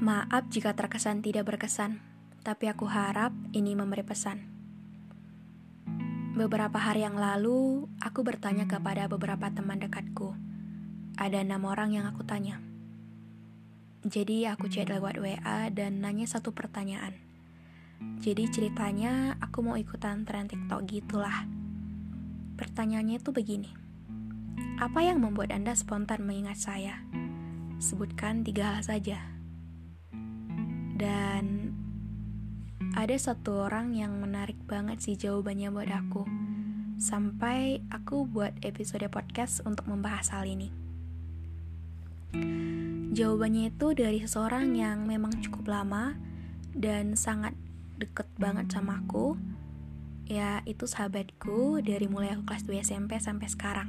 Maaf jika terkesan tidak berkesan, tapi aku harap ini memberi pesan. Beberapa hari yang lalu, aku bertanya kepada beberapa teman dekatku. Ada enam orang yang aku tanya. Jadi aku chat lewat WA dan nanya satu pertanyaan. Jadi ceritanya aku mau ikutan tren TikTok gitulah. Pertanyaannya itu begini. Apa yang membuat Anda spontan mengingat saya? Sebutkan tiga hal saja. Dan ada satu orang yang menarik banget sih jawabannya buat aku. Sampai aku buat episode podcast untuk membahas hal ini. Jawabannya itu dari seseorang yang memang cukup lama dan sangat deket banget sama aku. Ya, itu sahabatku dari mulai aku kelas 2 SMP sampai sekarang.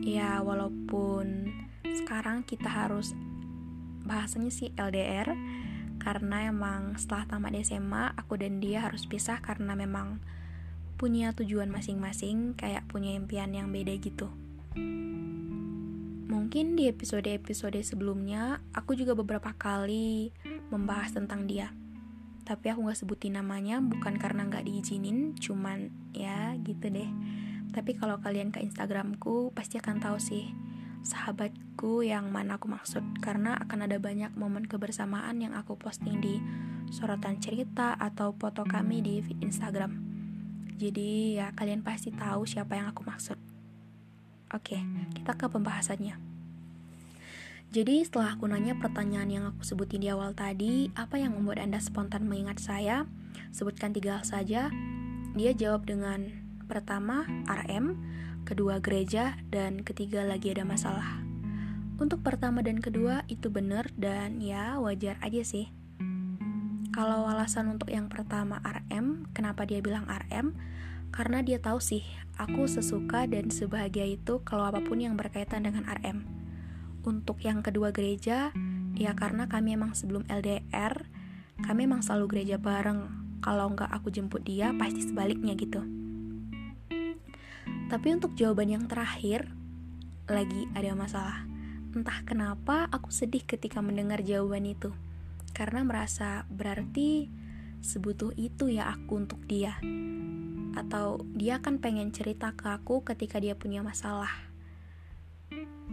Ya, walaupun sekarang kita harus bahasanya sih LDR karena emang setelah tamat SMA aku dan dia harus pisah karena memang punya tujuan masing-masing kayak punya impian yang beda gitu. Mungkin di episode-episode sebelumnya aku juga beberapa kali membahas tentang dia. Tapi aku gak sebutin namanya bukan karena gak diizinin, cuman ya gitu deh. Tapi kalau kalian ke Instagramku pasti akan tahu sih sahabatku yang mana aku maksud karena akan ada banyak momen kebersamaan yang aku posting di sorotan cerita atau foto kami di Instagram. Jadi ya kalian pasti tahu siapa yang aku maksud. Oke, kita ke pembahasannya. Jadi setelah aku nanya pertanyaan yang aku sebutin di awal tadi, apa yang membuat Anda spontan mengingat saya? Sebutkan tiga hal saja. Dia jawab dengan pertama RM, kedua gereja, dan ketiga lagi ada masalah. Untuk pertama dan kedua itu benar dan ya wajar aja sih. Kalau alasan untuk yang pertama RM, kenapa dia bilang RM? Karena dia tahu sih, aku sesuka dan sebahagia itu kalau apa pun yang berkaitan dengan RM. Untuk yang kedua gereja, ya karena kami emang sebelum LDR, kami emang selalu gereja bareng. Kalau nggak aku jemput dia, pasti sebaliknya gitu. Tapi untuk jawaban yang terakhir, lagi ada masalah. Entah kenapa aku sedih ketika mendengar jawaban itu. Karena merasa berarti sebutuh itu ya aku untuk dia atau dia kan pengen cerita ke aku ketika dia punya masalah.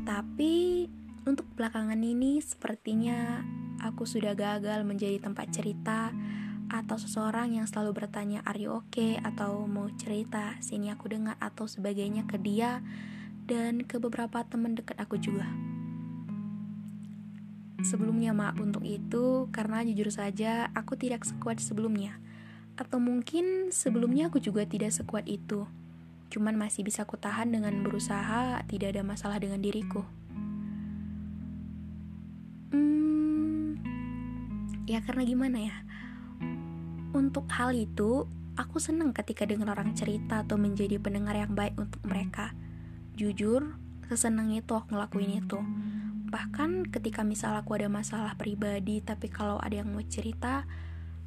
Tapi untuk belakangan ini sepertinya aku sudah gagal menjadi tempat cerita atau seseorang yang selalu bertanya are you okay atau mau cerita sini aku dengar atau sebagainya ke dia dan ke beberapa teman dekat aku juga. Sebelumnya maaf untuk itu karena jujur saja aku tidak sekuat sebelumnya. Atau mungkin sebelumnya aku juga tidak sekuat itu. Cuman masih bisa ku tahan dengan berusaha tidak ada masalah dengan diriku. Hmm, ya karena gimana ya? Untuk hal itu, aku senang ketika dengar orang cerita atau menjadi pendengar yang baik untuk mereka. Jujur, sesenang itu aku ngelakuin itu. Bahkan ketika misal aku ada masalah pribadi, tapi kalau ada yang mau cerita,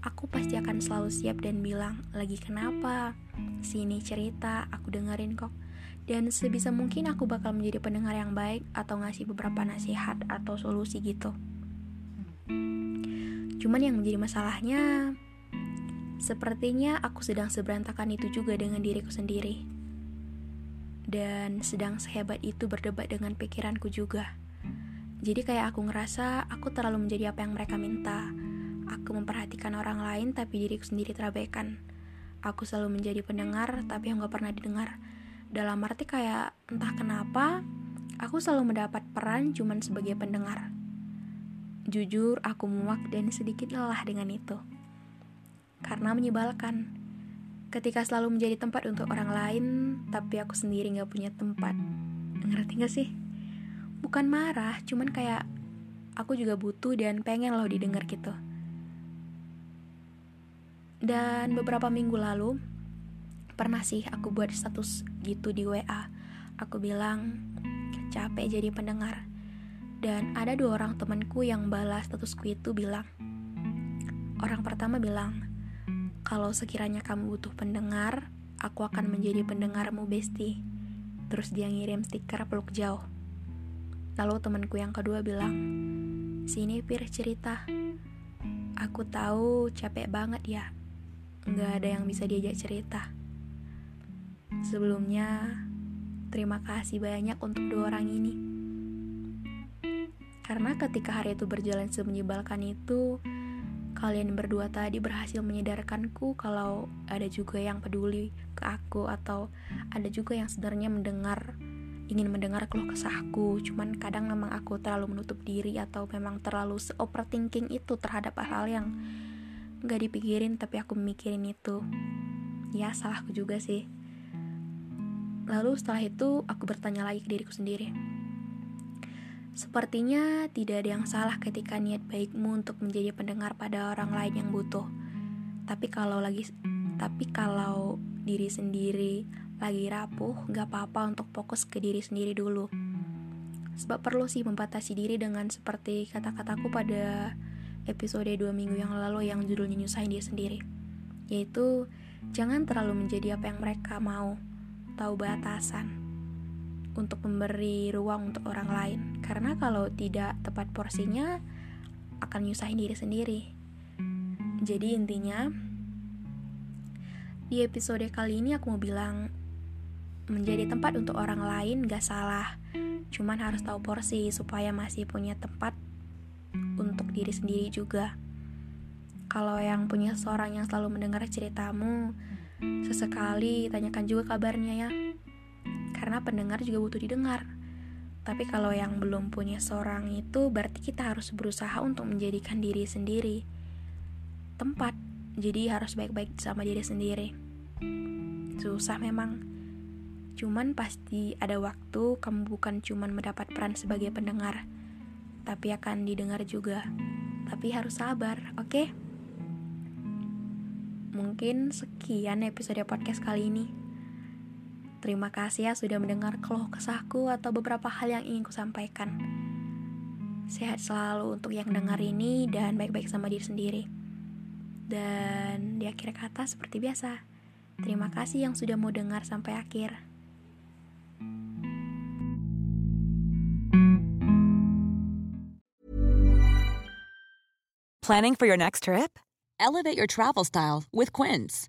aku pasti akan selalu siap dan bilang, lagi kenapa? Sini cerita, aku dengerin kok. Dan sebisa mungkin aku bakal menjadi pendengar yang baik atau ngasih beberapa nasihat atau solusi gitu. Cuman yang menjadi masalahnya, sepertinya aku sedang seberantakan itu juga dengan diriku sendiri. Dan sedang sehebat itu berdebat dengan pikiranku juga. Jadi kayak aku ngerasa aku terlalu menjadi apa yang mereka minta Aku memperhatikan orang lain tapi diriku sendiri terabaikan. Aku selalu menjadi pendengar tapi yang gak pernah didengar. Dalam arti kayak entah kenapa, aku selalu mendapat peran cuman sebagai pendengar. Jujur, aku muak dan sedikit lelah dengan itu. Karena menyebalkan. ketika selalu menjadi tempat untuk orang lain, tapi aku sendiri gak punya tempat. Ngerti gak sih? Bukan marah, cuman kayak aku juga butuh dan pengen loh didengar gitu. Dan beberapa minggu lalu, pernah sih aku buat status gitu di WA. Aku bilang, capek jadi pendengar. Dan ada dua orang temanku yang balas statusku itu bilang, orang pertama bilang, kalau sekiranya kamu butuh pendengar, aku akan menjadi pendengarmu besti. Terus dia ngirim stiker peluk jauh. Lalu temanku yang kedua bilang, sini Pir cerita. Aku tahu capek banget ya, nggak ada yang bisa diajak cerita. Sebelumnya, terima kasih banyak untuk dua orang ini. Karena ketika hari itu berjalan semenyebalkan itu, kalian berdua tadi berhasil menyadarkanku kalau ada juga yang peduli ke aku atau ada juga yang sebenarnya mendengar ingin mendengar keluh kesahku cuman kadang memang aku terlalu menutup diri atau memang terlalu overthinking itu terhadap hal-hal yang gak dipikirin tapi aku mikirin itu. Ya salahku juga sih. Lalu setelah itu aku bertanya lagi ke diriku sendiri Sepertinya tidak ada yang salah ketika niat baikmu untuk menjadi pendengar pada orang lain yang butuh. Tapi kalau lagi tapi kalau diri sendiri lagi rapuh, gak apa-apa untuk fokus ke diri sendiri dulu. Sebab perlu sih membatasi diri dengan seperti kata-kataku pada episode dua minggu yang lalu yang judulnya nyusahin dia sendiri. Yaitu, jangan terlalu menjadi apa yang mereka mau, tahu batasan untuk memberi ruang untuk orang lain. Karena kalau tidak tepat porsinya akan nyusahin diri sendiri. Jadi intinya di episode kali ini aku mau bilang menjadi tempat untuk orang lain gak salah. Cuman harus tahu porsi supaya masih punya tempat untuk diri sendiri juga. Kalau yang punya seorang yang selalu mendengar ceritamu sesekali tanyakan juga kabarnya ya karena pendengar juga butuh didengar. Tapi kalau yang belum punya seorang itu berarti kita harus berusaha untuk menjadikan diri sendiri tempat. Jadi harus baik-baik sama diri sendiri. Susah memang. Cuman pasti ada waktu kamu bukan cuman mendapat peran sebagai pendengar, tapi akan didengar juga. Tapi harus sabar, oke? Okay? Mungkin sekian episode podcast kali ini. Terima kasih ya sudah mendengar keluh kesahku atau beberapa hal yang ingin ku sampaikan. Sehat selalu untuk yang dengar ini dan baik-baik sama diri sendiri. Dan di akhir kata seperti biasa, terima kasih yang sudah mau dengar sampai akhir. Planning for your next trip? Elevate your travel style with Quince.